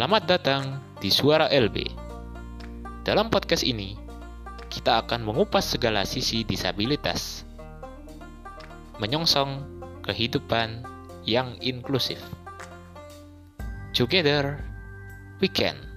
Selamat datang di Suara LB. Dalam podcast ini, kita akan mengupas segala sisi disabilitas, menyongsong kehidupan yang inklusif. Together, we can.